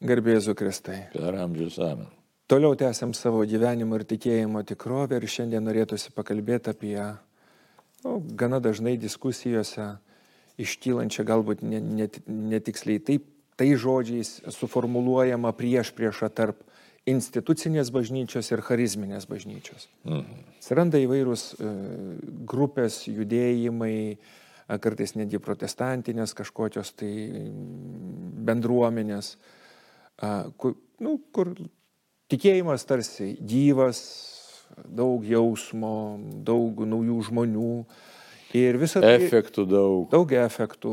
Garbėzu Kristai. Per amžius amen. Toliau tęsiam savo gyvenimo ir tikėjimo tikrovę ir šiandien norėtųsi pakalbėti apie nu, gana dažnai diskusijose iškylančią galbūt netiksliai ne, ne taip, tai žodžiais suformuluojama prieš priešą tarp institucinės bažnyčios ir charizminės bažnyčios. Mhm. Atsiranda įvairūs e, grupės, judėjimai, kartais netgi protestantinės kažkokios tai bendruomenės kur, nu, kur tikėjimas tarsi gyvas, daug jausmo, daug naujų žmonių. Ir visą tai. Efektų daug. Daug efektų.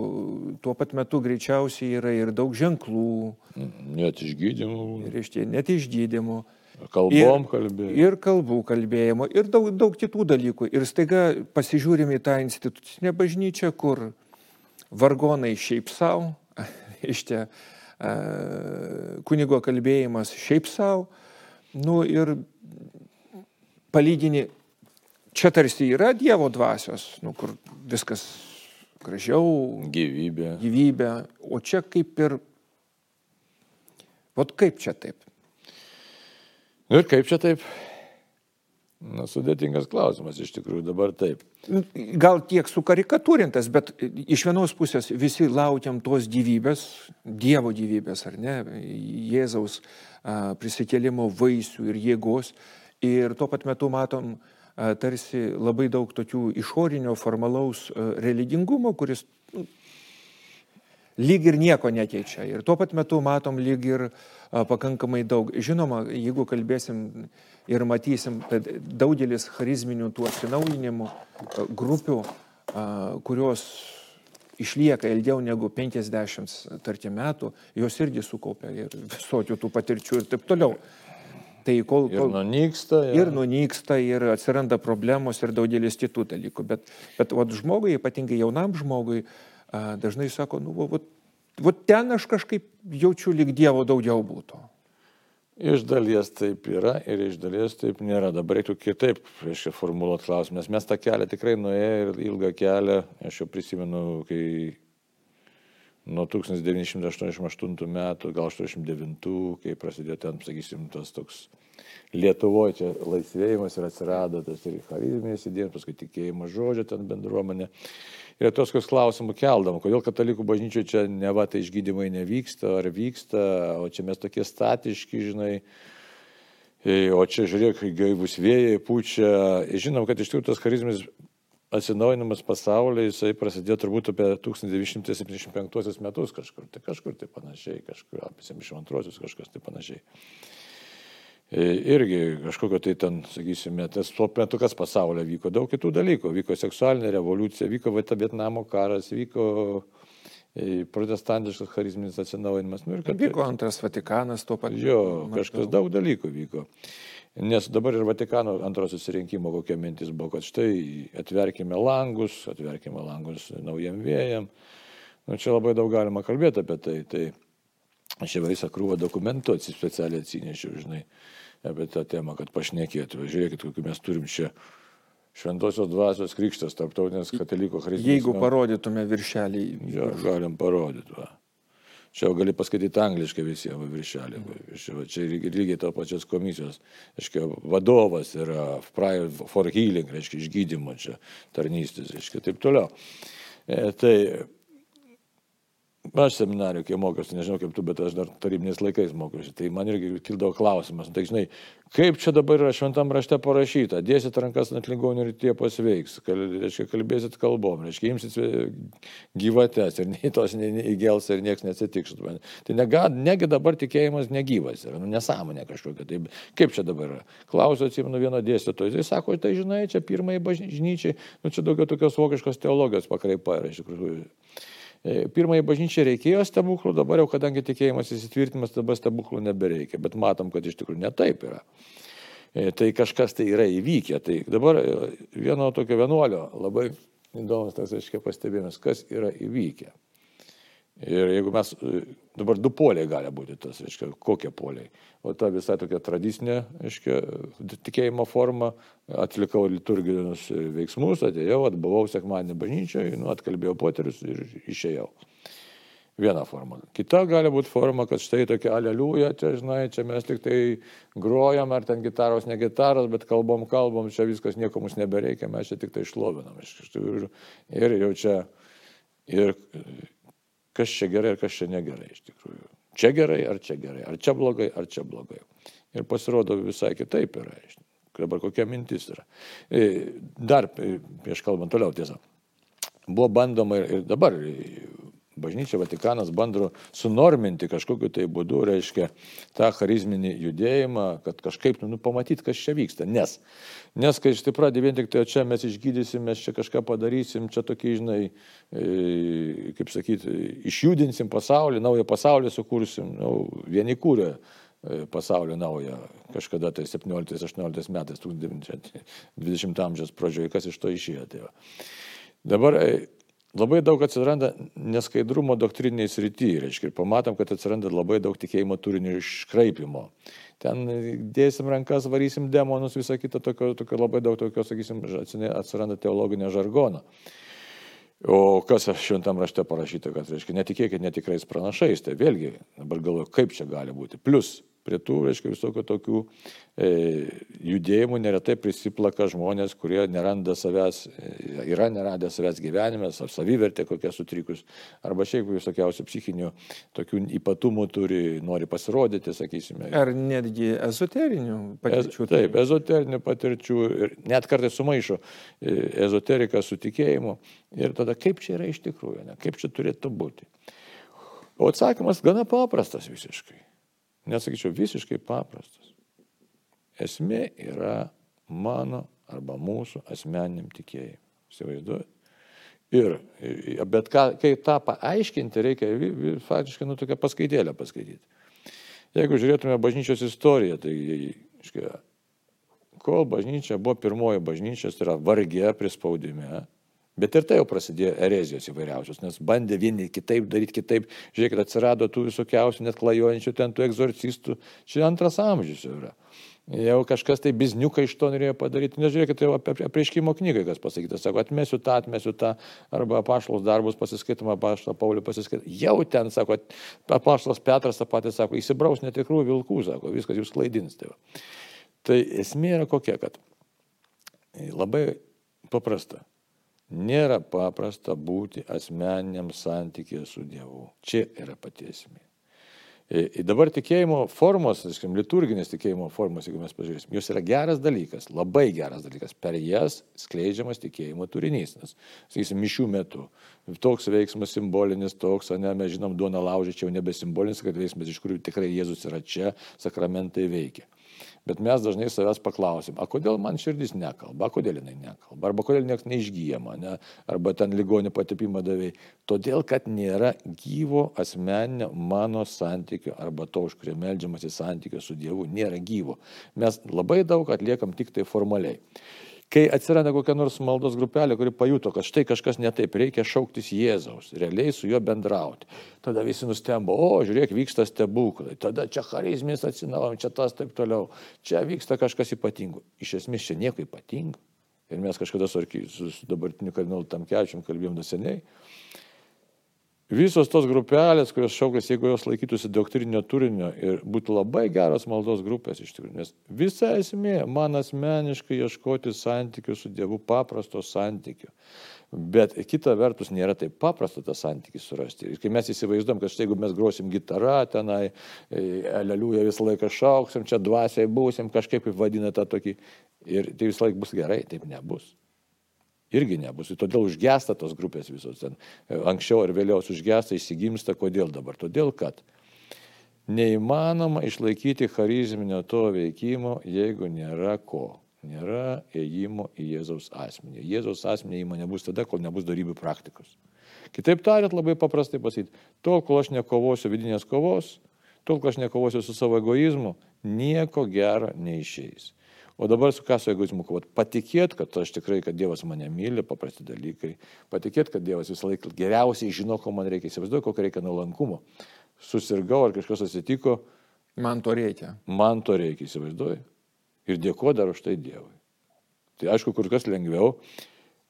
Tuo pat metu greičiausiai yra ir daug ženklų. Net išgydymų. Tie, net išgydymų. Kalbom kalbėjimo. Ir kalbų kalbėjimo. Ir daug, daug kitų dalykų. Ir staiga pasižiūrime į tą institucinę bažnyčią, kur vargonai šiaip savo, iš čia kunigo kalbėjimas šiaip savo, nu ir palygini, čia tarsi yra Dievo dvasios, nu, kur viskas gražiau. Gyvybė. Gyvybė, o čia kaip ir, vat kaip čia taip? Nu ir kaip čia taip? Na, sudėtingas klausimas iš tikrųjų dabar taip. Gal tiek sukarikatūrintas, bet iš vienos pusės visi laukiam tos gyvybės, Dievo gyvybės ar ne, Jėzaus prisikėlimo vaisių ir jėgos. Ir tuo pat metu matom tarsi labai daug tokių išorinio formalaus religingumo, kuris nu, lyg ir nieko nekeičia. Ir tuo pat metu matom lyg ir pakankamai daug. Žinoma, jeigu kalbėsim ir matysim, kad daugelis charizminių tų atsinaujinimų grupių, kurios išlieka ilgiau negu 50, tarkim, metų, jos irgi sukaupia ir visokių tų patirčių ir taip toliau. Tai kol, kol, ir nunyksta. Ja. Ir nunyksta, ir atsiranda problemos ir daugelis kitų dalykų. Bet, bet vat, žmogui, ypatingai jaunam žmogui, dažnai sako, nu, vat, vat ten aš kažkaip jaučiu, lyg Dievo daugiau būtų. Iš dalies taip yra ir iš dalies taip nėra. Dabar reiktų kitaip, reiškia, formuluoti klausimą, nes mes tą kelią tikrai nuėję ir ilgą kelią, aš jau prisimenu, kai nuo 1988 metų, gal 89, kai prasidėjo ten, sakysim, tas toks Lietuvoje čia laisvėjimas ir atsirado tas ir charizminis įdėjimas, paskui tikėjimas žodžio ten bendruomenė ir tokius klausimų keldam, kodėl katalikų bažnyčioje čia ne va tai išgydymai nevyksta ar vyksta, o čia mes tokie statiški, žinai. E, o čia žiūrėk, gaivus vėjai pučia. Žinom, kad iš tikrųjų tas charizmas atsinaujinimas pasaulyje, jisai prasidėjo turbūt apie 1975 metus kažkur, tai kažkur tai panašiai, kažkur apie 72 kažkas tai panašiai. E, irgi kažkokio tai ten, sakysime, tas tuo metu kas pasaulyje vyko, daug kitų dalykų, vyko seksualinė revoliucija, vyko Vietnamo karas, vyko e, protestantiškas charizminis atsinaujinimas. Nu, kad, vyko antras Vatikanas tuo pat. Jo, kažkas daug dalykų vyko. Nes dabar ir Vatikano antro susirinkimo kokia mintis buvo, kad štai atverkime langus, atverkime langus naujam vėjam. Nu, čia labai daug galima kalbėti apie tai. tai aš jau visą krūvą dokumentų specialiai atsinešiau, žinai apie tą temą, kad pašnekėtų. Žiūrėkit, kokiu mes turim čia Šventosios dvasios krikštas, tarptautinės kataliko charizmas. Jeigu parodytume viršelį. Jo, galim parodyti. Va. Čia gali paskaityti angliškai visiems viršelį. Čia lygiai to pačios komisijos. Aiškia, vadovas yra for healing, reiškia, išgydymo čia tarnystės, reiškia, taip toliau. E, tai Aš seminariu, kai mokiausi, nežinau kaip tu, bet aš dar tarybiniais laikais mokiausi, tai man irgi kildavo klausimas, nu, tai žinai, kaip čia dabar yra šventam rašte parašyta, dėsit rankas ant ligonių ir tie pasveiks, kal, reiškia, kalbėsit kalbom, reiškia, imsit gyvates ir nei tos nei, nei įgels ir niekas nesitiks. Tai nega, negi dabar tikėjimas negyvas yra, nu, nesąmonė kažkokia. Tai kaip čia dabar yra? Klausiu, atsimenu vieno dėstytojo, jis sako, tai žinai, čia pirmai bažnyčiai, nu čia daugiau tokios vokiškos teologijos pakraipa yra iš tikrųjų. E, pirmąjį bažnyčią reikėjo stebuklų, dabar jau kadangi tikėjimas įsitvirtinimas, dabar stebuklų nebereikia, bet matom, kad iš tikrųjų netaip yra. E, tai kažkas tai yra įvykę. Tai dabar e, vieno tokio vienuolio labai įdomus tas, aiškiai, pastebėjimas, kas yra įvykę. Ir jeigu mes, dabar du poliai gali būti tas, reiškia, kokie poliai. O ta visai tokia tradicinė, reiškia, tikėjimo forma, atlikau liturginius veiksmus, atėjau, atbuvau sekmadienį bažnyčioje, nu, atkalbėjau poterius ir išėjau. Viena forma. Kita gali būti forma, kad štai tokia aleliuja, čia, žinai, čia mes tik tai grojam, ar ten gitaros, ne gitaros, bet kalbam, kalbam, čia viskas nieko mums nebereikia, mes čia tik tai išlovinam. Ir, ir jau čia, ir kas čia gerai, ir kas čia negerai iš tikrųjų. Čia gerai, ar čia gerai, ar čia blogai, ar čia blogai. Ir pasirodo visai kitaip yra. Dabar kokia mintis yra. E, dar prieš kalbant toliau tiesą. Buvo bandoma ir, ir dabar bažnyčia Vatikanas bando sunorminti kažkokiu tai būdu, reiškia, tą charizminį judėjimą, kad kažkaip, nu, pamatyti, kas čia vyksta. Nes, nes kai štai pradė vien tik tai čia mes išgydysim, mes čia kažką padarysim, čia tokie, žinai, e, kaip sakyti, išjudinsim pasaulį, naują pasaulį sukursim, nu, vieni kūrė e, pasaulio naują, kažkada tai 17-18 metais, 20 amžiaus pradžioje, kas iš to išėjo. Tai va. Dabar e, labai daug atsiranda neskaidrumo doktriniai srityje, reiškia, ir pamatom, kad atsiranda labai daug tikėjimo turinio iškraipimo. Ten dėsim rankas, varysim demonus, visą kitą, tokio, tokio labai daug tokio, sakysim, atsiranda teologinio žargono. O kas šventam rašte parašyta, kad, reiškia, netikėkit netikrais pranašais, tai vėlgi dabar galvoju, kaip čia gali būti. Plus, prie tų, reiškia, visokių tokių e, judėjimų neretai prisiplaka žmonės, kurie neranda savęs, e, yra neradę savęs gyvenime, ar savivertė kokia sutrikus, arba šiaip visokiausių psichinių tokių ypatumų turi, nori pasirodyti, sakysime. Ar netgi ezoterinių patirčių. Ez, taip, ezoterinių patirčių ir net kartais sumaišo e, ezoteriką su tikėjimu. Ir tada kaip čia yra iš tikrųjų, ne? kaip čia turėtų būti. O atsakymas gana paprastas visiškai nesakyčiau, visiškai paprastas. Esmė yra mano arba mūsų asmeniniam tikėjimui. Įsivaizduojate? Ir, bet ką, kai tą paaiškinti, reikia faktiškai nu tokią paskaitėlę paskaityti. Jeigu žiūrėtume bažnyčios istoriją, tai, iškai, kol bažnyčia buvo pirmoji bažnyčia, tai yra vargė prispaudime, Bet ir tai jau prasidėjo erezijos įvairiausios, nes bandė vieni kitaip daryti kitaip. Žiūrėkit, atsirado tų visokiausių net klajojančių ten tų egzorcistų. Čia antras amžius jau yra. Jau kažkas tai bizniuką iš to norėjo padaryti. Nežiūrėkit, tai apie apreiškimo knygai kas pasakyta. Sako, atmesiu tą, atmesiu tą, arba apaštalos darbus pasiskaitoma, apaštalą Paulių pasiskaitoma. Jau ten, sako, apaštalas Petras tą patį sako, įsibraus netikrų vilkų, sako, viskas jūs klaidins. Tai, va. tai esmė yra kokia, kad labai paprasta. Nėra paprasta būti asmeniniam santykė su Dievu. Čia yra pati esmė. Ir dabar tikėjimo formos, sakykim, liturginės tikėjimo formos, jeigu mes pažiūrėsim, jos yra geras dalykas, labai geras dalykas. Per jas skleidžiamas tikėjimo turinys. Nes, sakysim, mišių metu toks veiksmas simbolinis, toks, ne, mes žinom, duona laužė, čia jau nebesimbolinis, kad veiksmas, iš kurių tikrai Jėzus yra čia, sakramentai veikia. Bet mes dažnai savęs paklausim, a kodėl man širdis nekalba, a kodėl jinai nekalba, arba kodėl niekas neišgyjama, ne? arba ten ligonį patepimą davėjai. Todėl, kad nėra gyvo asmeninio mano santykio, arba to, už kurį melžiamasi santykio su Dievu, nėra gyvo. Mes labai daug atliekam tik tai formaliai. Kai atsiranda kokia nors maldos grupelė, kuri pajuto, kad štai kažkas netaip, reikia šauktis Jėzaus, realiai su juo bendrauti. Tada visi nustemba, o žiūrėk, vyksta stebuklai, tada čia charizmės atsinaujam, čia tas taip toliau, čia vyksta kažkas ypatingo. Iš esmės čia nieko ypatingo. Ir mes kažkada su, su, dabartiniu kardinolu Tamkečium kalbėjom neseniai. Visos tos grupelės, kurios šaukas, jeigu jos laikytųsi doktrinio turinio ir būtų labai geros maldos grupės iš tikrųjų, nes visa esmė man asmeniškai ieškoti santykių su Dievu, paprasto santykių. Bet kita vertus nėra taip paprasta tą santykį surasti. Ir kai mes įsivaizduom, kad štai jeigu mes grosim gitarą tenai, aleliuja e, visą laiką šauksim, čia dvasiai būsim, kažkaip vadina tą tokį, ir tai visą laiką bus gerai, taip nebus irgi nebus. Ir todėl užgesta tos grupės visos ten. Anksčiau ar vėliau užgesta, įsigimsta. Kodėl dabar? Todėl, kad neįmanoma išlaikyti charizminio to veikimo, jeigu nėra ko. Nėra ėjimo į Jėzaus asmenį. Jėzaus asmenį įmonė nebus tada, kol nebus darybių praktikos. Kitaip tariant, labai paprastai pasakyti, tol, kol aš nekovosiu vidinės kovos, tol, kol aš nekovosiu su savo egoizmu, nieko gero neišeis. O dabar su ką su egoizmu kovot? Patikėt, kad aš tikrai, kad Dievas mane myli, paprasti dalykai. Patikėt, kad Dievas visą laiką geriausiai žino, ko man reikia. Įsivaizduoju, kokio reikia nuolankumo. Susirgau ar kažkas atsitiko. Man to reikia. Man to reikia, įsivaizduoju. Ir dėkuoju dar už tai Dievui. Tai aišku, kur kas lengviau.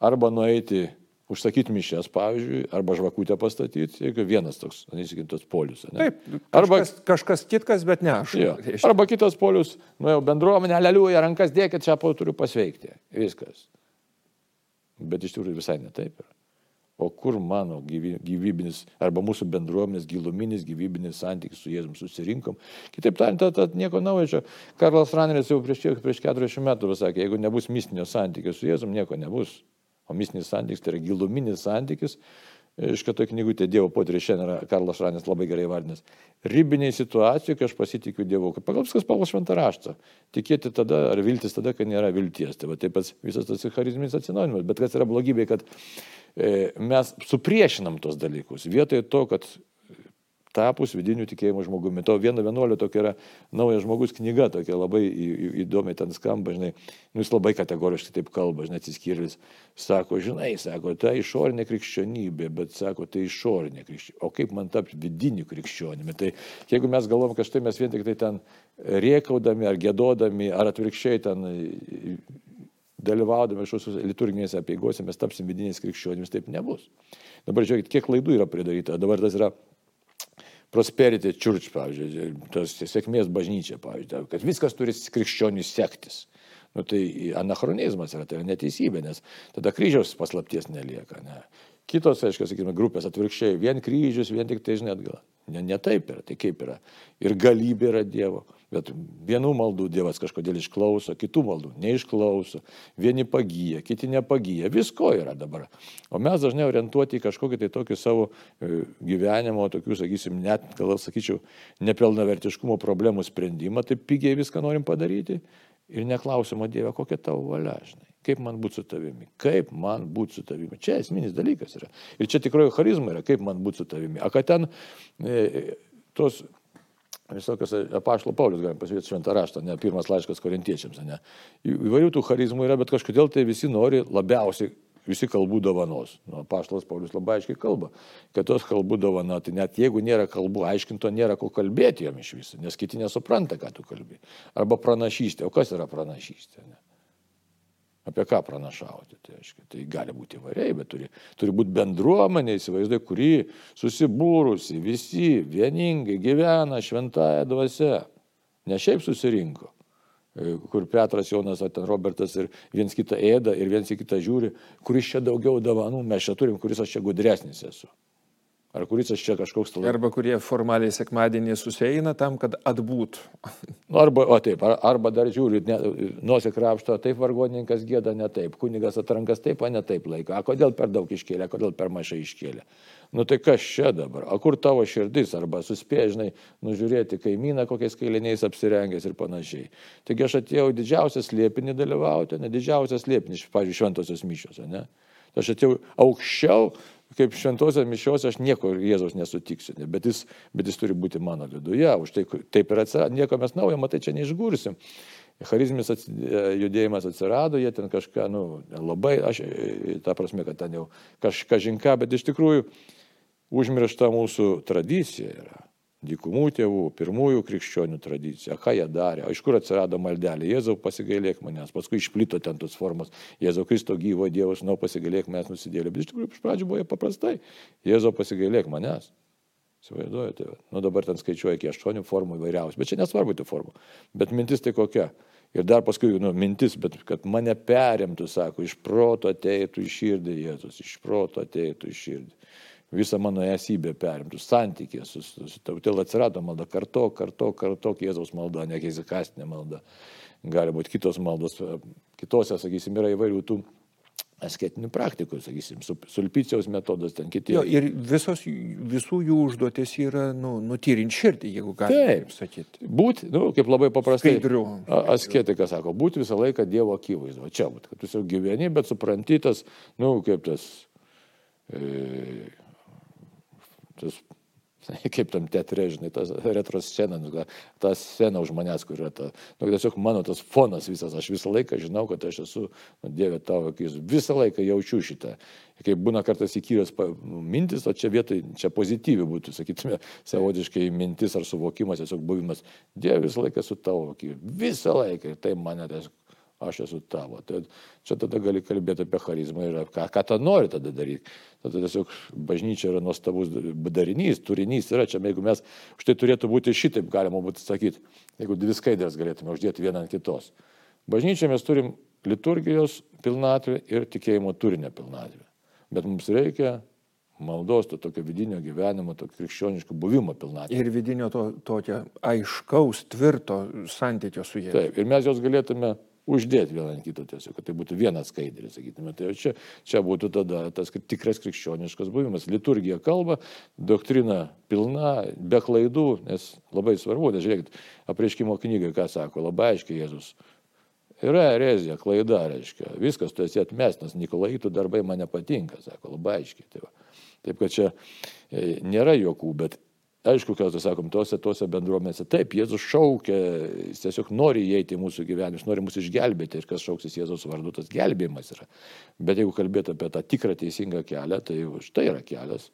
Arba nueiti užsakyti mišęs, pavyzdžiui, arba žvakutę pastatyti, jeigu vienas toks, nesakykim, tos polius. Ne? Taip, arba kažkas, kažkas kitkas, bet ne aš. Jo. Arba kitas polius, nu jau bendruomenė, aleliuja, rankas dėkit, čia po turiu pasveikti. Viskas. Bet iš tikrųjų visai ne taip yra. O kur mano gyvybinis, arba mūsų bendruomenės giluminis gyvybinis santykis su Jėzum susirinkom. Kitaip tariant, tad, tad nieko naujo čia. Karlas Raneris jau prieš, prieš 40 metų pasakė, jeigu nebus mistinio santykio su Jėzum, nieko nebus. O mistinis santykis tai yra giluminis santykis. Iš kad toj knygutė Dievo potyris šiandien yra Karlas Šanės labai gerai vardinęs. Ribiniai situacijai, kai aš pasitikiu Dievu. Pagal viskas pagal šventą raštą. Tikėti tada ar viltis tada, kai nėra vilties. Tai va taip pat visas tas charizminis atsinaujinimas. Bet kas yra blogybė, kad e, mes supriešinam tos dalykus. Vietoje to, kad tapus vidiniu tikėjimo žmogumi. To vieno vienuolio tokia yra naujas žmogus knyga, tokia labai įdomiai ten skamba, žinai, nu, jis labai kategoriškai taip kalba, žinai, atsiskyrėlis, sako, žinai, sako, tai išorinė krikščionybė, bet sako, tai išorinė krikščionybė. O kaip man tapti vidiniu krikščionimi? Tai jeigu mes galvom, kad štai mes vien tik tai ten riekaudami ar gėdodami, ar atvirkščiai ten dalyvaudami šios liturginėse apieigose mes tapsim vidiniais krikščionimis, taip nebus. Dabar žiūrėkit, kiek klaidų yra pridaryta. Dabar tas yra Prosperity Church, pavyzdžiui, tas sėkmės bažnyčia, pavyzdžiui, kad viskas turi krikščionių sektis. Nu, tai anachronizmas yra, tai yra neteisybė, nes tada kryžiaus paslapties nelieka. Ne. Kitos, aiškiai, sakykime, grupės atvirkščiai, vien kryžius, vien tik tai žinai atgal. Ne, ne taip yra, tai kaip yra. Ir galybė yra Dievo. Bet vienų maldų Dievas kažkodėl išklauso, kitų maldų neišklauso. Vieni pagyja, kiti nepagyja. Visko yra dabar. O mes dažnai orientuoti į kažkokį tai tokį savo e, gyvenimo, tokių, sakysim, net, gal sakyčiau, nepilnavertiškumo problemų sprendimą, taip pigiai viską norim padaryti. Ir neklausimo Dieve, kokia tavo valia, žinai kaip man būti su tavimi, kaip man būti su tavimi. Čia esminis dalykas yra. Ir čia tikroji charizma yra, kaip man būti su tavimi. A kad ten e, tos visokios apaštalo Paulius, galim pasižiūrėti šventą raštą, ne pirmas laiškas korintiečiams, ne. Įvairių tų charizmų yra, bet kažkodėl tai visi nori labiausiai visi kalbų dovanos. Nu, Paštas Paulius labai aiškiai kalba, kad tos kalbų dovana, tai net jeigu nėra kalbų aiškinto, nėra ko kalbėti jam iš viso, nes kiti nesupranta, ką tu kalbi. Arba pranašystė. O kas yra pranašystė? Ne? Apie ką pranašauti? Tai, aiškia, tai gali būti įvairiai, bet turi, turi būti bendruomenė, įsivaizduoju, kuri susibūrusi, visi vieningai gyvena šventąją dvasę. Ne šiaip susirinko, e, kur Petras, Jonas, Robertas ir viens kitą ėda ir viens kitą žiūri, kuris čia daugiau davanų mes čia turim, kuris aš čia gudresnis esu. Ar kuris aš čia kažkoks talai. Arba kurie formaliai sekmadienį susieina tam, kad atbūtų. Nu, arba, o taip, ar, arba dar žiūri, nuosi krapšto, taip vargonininkas gėda ne taip, kunigas atrankas taip, o ne taip laiko. A kodėl per daug iškėlė, kodėl per mažai iškėlė. Nu tai kas čia dabar? O kur tavo širdis? Arba suspėžnai nužiūrėti kaimyną, kokiais kailiniais apsirengęs ir panašiai. Taigi aš atėjau didžiausias liepinį dalyvauti, ne didžiausias liepinį, pavyzdžiui, šventosios mišios, ne? Tai aš atėjau aukščiau kaip šventosios mišios aš nieko Jėzaus nesutiksiu, bet jis, bet jis turi būti mano viduje, už tai taip ir atsirado, nieko mes naujo, matai, čia neišgursim. Charizmis ats, judėjimas atsirado, jie ten kažką, nu, labai, aš, ta prasme, kad ten jau kažką žinka, bet iš tikrųjų užmiršta mūsų tradicija yra dykumų tėvų, pirmųjų krikščionių tradicija, ką jie darė, iš kur atsirado maldelė, Jėzau pasigailėk manęs, paskui išplito ten tos formos, Jėzau Kristo gyvo Dievas, nu pasigailėk manęs nusidėlė, bet iš tikrųjų iš pradžių buvo paprastai, Jėzau pasigailėk manęs. Įsivaizduojate, nu dabar ten skaičiuoja iki aštuonių formų įvairiausių, bet čia nesvarbu tų formų, bet mintis tai kokia. Ir dar paskui, nu, mintis, bet kad mane perimtų, sako, iš proto ateitų į širdį Jėzus, iš proto ateitų į širdį visą mano esybę perimtų, santykė su, su, su tautel atsirado malda, karto, karto, karto Jėzaus malda, ne keizikastinė malda. Gali būti kitos maldos, kitose, sakysim, yra įvairių tų asketinių praktikų, sakysim, sulpicijos metodas, ten kiti. Jo, ir visos, visų jų užduotis yra nu, nutyrinti širdį, jeigu galima taip sakyti. Būti, nu, kaip labai paprastai. Skaidriu. Asketikas sako, būti visą laiką Dievo akivaizdu. Čia būt, kad tu jau gyveni, bet supranti tas, nu, kaip tas. E, tas, kaip tam teatre, žinai, tas retro scena, nu, ta scena už manęs, kur yra ta, nu, tiesiog mano tas fonas visas, aš visą laiką žinau, kad aš esu, nu, Dieve tavo akis, visą laiką jaučiu šitą. Kaip būna kartais įkyrios nu, mintis, o čia vietoj, čia pozityvi būtų, sakytume, savotiškai mintis ar suvokimas, tiesiog buvimas, Dieve visą laiką su tavo akis, visą laiką ir tai mane tiesiog aš esu tavo. Tai čia tada gali kalbėti apie charizmą ir ką, ką tą nori tada daryti. Tada tiesiog bažnyčia yra nuostabus darinys, turinys yra čia, jeigu mes už tai turėtų būti šitaip, galima būtų sakyti, jeigu dvi skaidrės galėtume uždėti vieną ant kitos. Bažnyčia mes turim liturgijos pilnatvę ir tikėjimo turinio pilnatvę. Bet mums reikia maldos, to tokio vidinio gyvenimo, tokio krikščioniško buvimo pilnatvė. Ir vidinio to tokio aiškaus, tvirto santykio su jais. Taip, ir mes jos galėtume uždėti vieną ant kito tiesiog, kad tai būtų vienas skaidrė, sakytume. Tai čia, čia būtų tada tas tikras krikščioniškas buvimas. Liturgija kalba, doktrina pilna, be klaidų, nes labai svarbu, nes žiūrėkit, apreiškimo knygai, ką sako, labai aiškiai Jėzus. Yra erezija, klaida, reiškia. Viskas tu esi atmestas, Nikolaitų darbai man nepatinka, sako, labai aiškiai. Tai va. Taip kad čia e, nėra jokų, bet aišku, tu sakom, tose, tose bendruomenėse, taip, Jėzus šaukia, jis tiesiog nori įeiti į mūsų gyvenimus, nori mus išgelbėti ir kas šauksis Jėzus vardu, tas gelbėjimas yra. Bet jeigu kalbėtų apie tą tikrą teisingą kelią, tai štai yra kelias.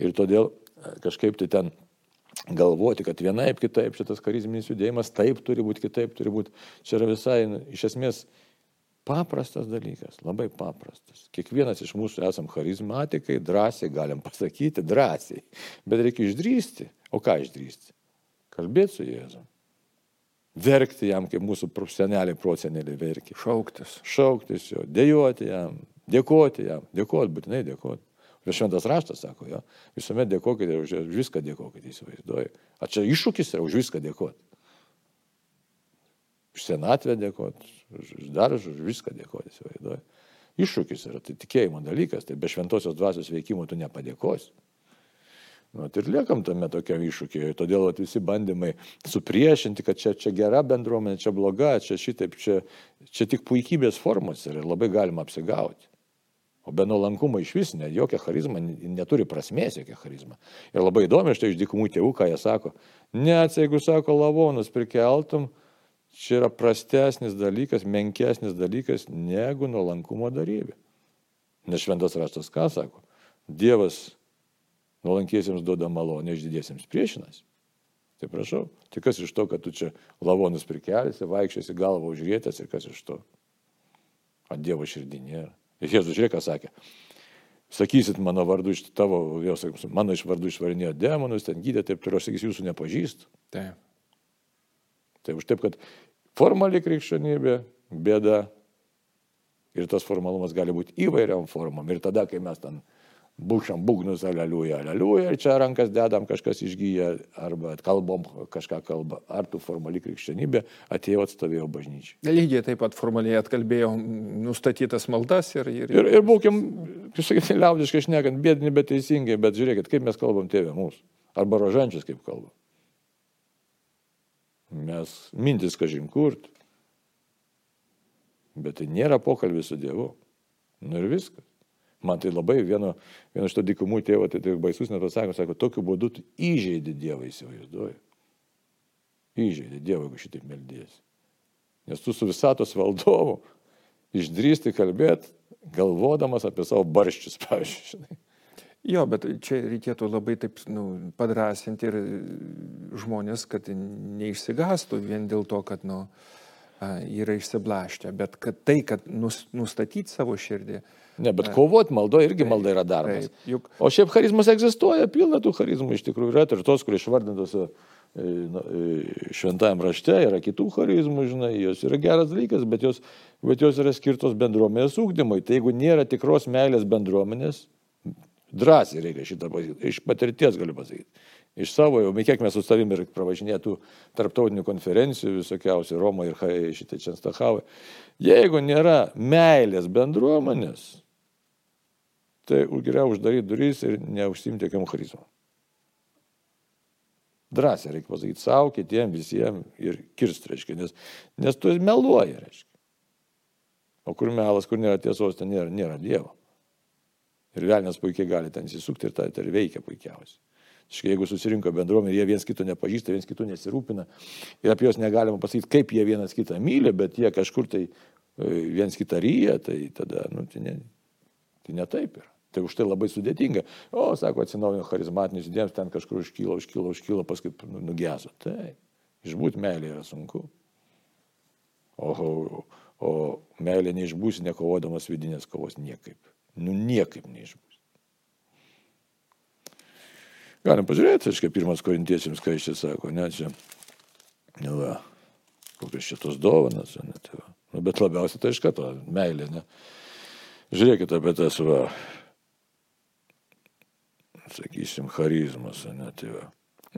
Ir todėl e, kažkaip tai ten galvoti, kad vienaip kitaip šitas charizminis judėjimas taip turi būti, kitaip turi būti, čia yra visai iš esmės Paprastas dalykas, labai paprastas. Kiekvienas iš mūsų esam charizmatikai, drąsiai galim pasakyti, drąsiai. Bet reikia išdrysti. O ką išdrysti? Kalbėti su Jėzu. Verkti jam, kaip mūsų seneliai, proseneliai verkė. Šauktis. Šauktis jo, dėjuoti jam, dėkoti jam, dėkoti, būtinai dėkoti. Ir šventas raštas sako, jo, visuomet dėkokite, už viską dėkokite, įsivaizduoju. Ar čia iššūkis yra už viską dėkoti? Už senatvę dėkoti, dar už viską dėkoti, įsivaizduoju. Iššūkis yra, tai tikėjimo dalykas, tai be šventosios dvasios veikimo tu nepadėkosi. Nu, tai ir liekam tame tokiam iššūkiai, todėl at, visi bandymai supriešinti, kad čia, čia gera bendruomenė, čia bloga, čia šitaip, čia, čia tik puikybės formos ir labai galima apsigauti. O be nuolankumo iš vis, ne, jokia charizma neturi prasmės, jokia charizma. Ir labai įdomi, štai iš dykumų tėvų, ką jie sako. Net jeigu sako lavonus prikeltum, čia yra prastesnis dalykas, menkesnis dalykas negu nuolankumo darybė. Nes šventas raštas ką sako? Dievas nuolankiesiems duoda malonę, išdidiesiems priešinasi. Tai prašau, tai kas iš to, kad tu čia lavonus prikelsi, vaikščiasi galvą užrietęs ir kas iš to? O Dievo širdį nėra. Ir Jėzus žiūrėk, ką sakė. Sakysit mano vardu iš tavo, sakysim, mano iš vardu išvarinėjo demonus, ten gydė, taip turiu, sakysiu, jūsų nepažįstu. Taip. Tai už taip, kad formali krikščionybė, bėda ir tas formalumas gali būti įvairiam formom. Ir tada, kai mes ten būkšam būgnus, aleliuja, aleliuja, ir čia rankas dedam, kažkas išgyja, arba kalbom kažką kalba, ar tu formali krikščionybė atėjo atstovėjo bažnyčiai. Lygiai taip pat formaliai atkalbėjo nustatytas maldas ir... Ir, ir, ir būkim, kaip sakyti, liaudiškai šnekant, bėdini, bet teisingai, bet žiūrėkit, kaip mes kalbam tėvė mūsų. Arba rožančius kaip kalbam. Mes mintis kažin kurt. Bet tai nėra pokalbis su Dievu. Nu ir viskas. Man tai labai vieno, vieno iš to dykumų tėvo, tai, tai baisus net pasako, sako, tokiu būdu tu įžeidi Dievą, įsivaizduoji. Įžeidi Dievą, jeigu šitaip meldiesi. Nes tu su visatos valdovu išdrįsti kalbėti, galvodamas apie savo barščius, pavyzdžiui. Jo, bet čia reikėtų labai taip nu, padrasinti ir žmonės, kad neišsigastų vien dėl to, kad nu, yra išsiblaškę, bet kad tai, kad nus, nustatyti savo širdį. Ne, bet kovoti maldo irgi taip, malda yra darbas. Taip, juk... O šiaip charizmas egzistuoja, pilna tų charizmų iš tikrųjų yra ir tos, kurie išvardintos e, e, šventajam rašte, yra kitų charizmų, žinai, jos yra geras dalykas, bet jos, bet jos yra skirtos bendruomenės ūkdymui. Tai jeigu nėra tikros meilės bendruomenės, Drąsiai reikia šitą pasakyti. Iš patirties galiu pasakyti. Iš savo, jau kiek mes su savimi ir pravažinėtų tarptautinių konferencijų visokiausių Romoje ir šitai Čenstachavai. Jeigu nėra meilės bendruomenės, tai geriau uždaryti duris ir neužsimti jokiam charizmom. Drąsiai reikia pasakyti savo, kitiems, visiems ir kirst, reiškia, nes, nes tu meluoji, reiškia. O kur melas, kur nėra tiesos, ten nėra, nėra Dievo. Ir velnės puikiai gali ten įsisukti ir tai veikia puikiausiai. Škai jeigu susirinko bendruomenė, jie viens kito nepažįsta, viens kitų nesirūpina ir apie juos negalima pasakyti, kaip jie vienas kitą myli, bet jie kažkur tai e, viens kitą ryja, tai tada, nu, tai ne, tai ne taip yra. Tai už tai labai sudėtinga. O, sako, atsinaujino charizmatinis judėjimas, ten kažkur užkyla, užkyla, užkyla, paskui nu, nugeso. Tai išbūti meilė yra sunku. O, o, O meilė neišbūsi nekovodamas vidinės kovos niekaip. Nu niekaip neišbūsi. Galim pažiūrėti, aiškiai, pirmas korintiečiams, ką iš čia sako, ne čia. Nu, va, kokios šitos dovanas, ne, tai va. Nu, bet labiausiai tai iš karto meilė, ne. Žiūrėkite apie tas, va, sakysim, charizmas, ne, tai va.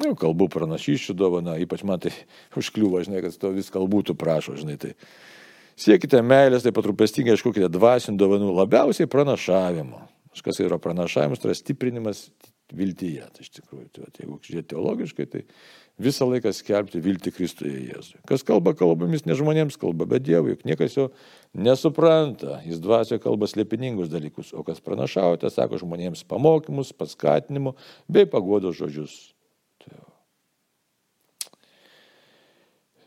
Nu, kalbų pranašyščių dovana, ypač man tai užkliūva, žinai, kad to vis kalbūtų prašo, žinai, tai siekite meilės, taip pat rūpestingai ieškokite dvasinių dovanų, labiausiai pranašavimo. Kas yra pranašavimas, tai yra stiprinimas viltyje. Tai iš tikrųjų, tai, jeigu žiūrėti teologiškai, tai visą laiką skelbti viltį Kristuje Jėzui. Kas kalba kalbomis, ne žmonėms kalba, bet Dievui, juk niekas jo nesupranta. Jis dvasioje kalba slėpiningus dalykus, o kas pranašaujate, sako žmonėms pamokymus, paskatinimu bei pagodos žodžius.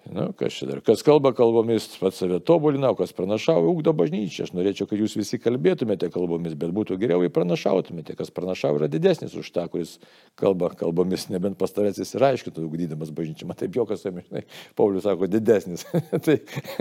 Nu, kas čia dar? Kas kalba kalbomis, pats save tobulina, kas pranašauja, ūkdo bažnyčia. Aš norėčiau, kad jūs visi kalbėtumėte kalbomis, bet būtų geriau, jei pranašautumėte. Kas pranašauja yra didesnis už tą, kuris kalba kalbomis, nebent pastarasis ir aiškintų, ugdydamas bažnyčią. Man taip jokas, žinai, Paulius sako, didesnis. tai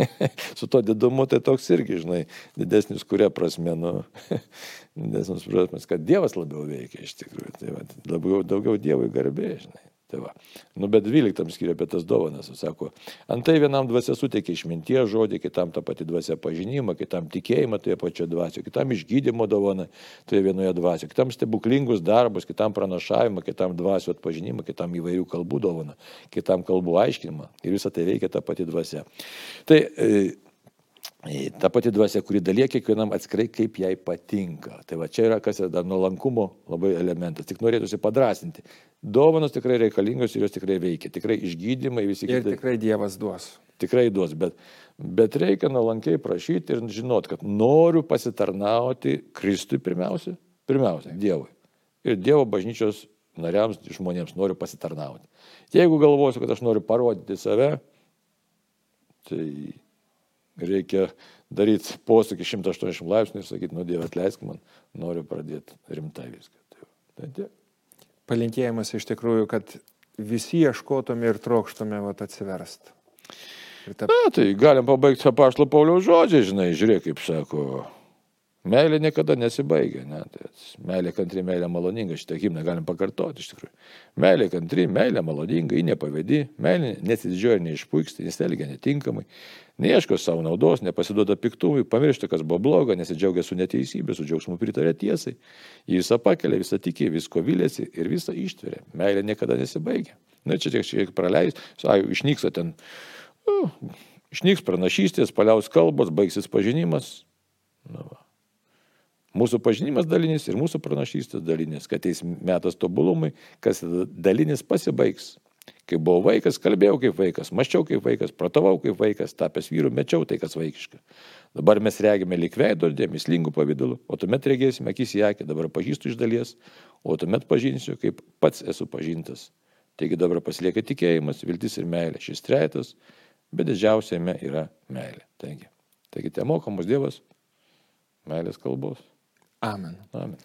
su to didumu tai toks irgi, žinai, didesnis kuria prasme, nu, didesnis prasme, kad Dievas labiau veikia iš tikrųjų. Tai va, daugiau, daugiau Dievui garbė, žinai. Tai va. Nu, bet 12 skiria apie tas dovanas. Sako, antai vienam dvasia suteikia išminties žodį, kitam tą patį dvasia pažinimą, kitam tikėjimą toje pačioje dvasioje, kitam išgydymo dovaną toje vienoje dvasioje, kitam stebuklingus darbus, kitam pranašavimą, kitam dvasio atpažinimą, kitam įvairių kalbų dovaną, kitam kalbų aiškinimą. Ir visą tai veikia ta pati dvasia. Tai e, ta pati dvasia, kuri dalyja kiekvienam atskirai, kaip jai patinka. Tai va čia yra kas yra dar nuolankumo labai elementas. Tik norėtųsi padrasinti. Dovanos tikrai reikalingos ir jos tikrai veikia. Tikrai išgydymai visi kiti. Ir tikrai Dievas duos. Tikrai duos, bet, bet reikia nuolankiai prašyti ir žinot, kad noriu pasitarnauti Kristui pirmiausia. Pirmiausia, Dievui. Ir Dievo bažnyčios nariams, žmonėms noriu pasitarnauti. Jeigu galvosiu, kad aš noriu parodyti save, tai reikia daryti posūkį 180 laipsnių ir sakyti, nu Dieve atleisk man, noriu pradėti rimtai viską. Tai, tai tiek. Palinkėjimas iš tikrųjų, kad visi ieškotume ir trokštume vat, atsiverst. Ta... Na, tai galim pabaigti apaštalo Pauliaus žodžiai, žinai, žiūrėk, kaip sako, Meilė niekada nesibaigia, ne? Tai meilė kantri, meilė maloninga, šitą himną galim pakartoti iš tikrųjų. Meilė kantri, meilė maloninga, ji nepavedi, meilė nesididžioja ir neišpuiksta, neselgia netinkamai, neieško savo naudos, nepasiduoda piktumui, pamiršta, kas buvo bloga, nesidžiaugia su neteisybė, su džiaugsmu pritarė tiesai, jį visą pakelia, visą tikė, visko vilėsi ir visą ištveria. Meilė niekada nesibaigia. Na, čia tiek šiek tiek praleis, ai, išnyksta ten, uh, išnyks pranašystės, paliaus kalbos, baigsis pažinimas. Na, va. Mūsų pažinimas dalinis ir mūsų pranašystės dalinis, kad ateis metas tobulumui, kas dalinis pasibaigs. Kai buvau vaikas, kalbėjau kaip vaikas, maščiau kaip vaikas, pratavau kaip vaikas, tapęs vyru, mečiau tai, kas vaikiška. Dabar mes regime lik veidrodė, mislingų pavydalų, o tuomet regėsime akis į akį, dabar pažįstu iš dalies, o tuomet pažinsiu, kaip pats esu pažintas. Taigi dabar pasilieka tikėjimas, viltis ir meilė. Šis trejetas, bet didžiausiame yra meilė. Taigi, taigi te mokamos Dievas meilės kalbos. Amen. Amen.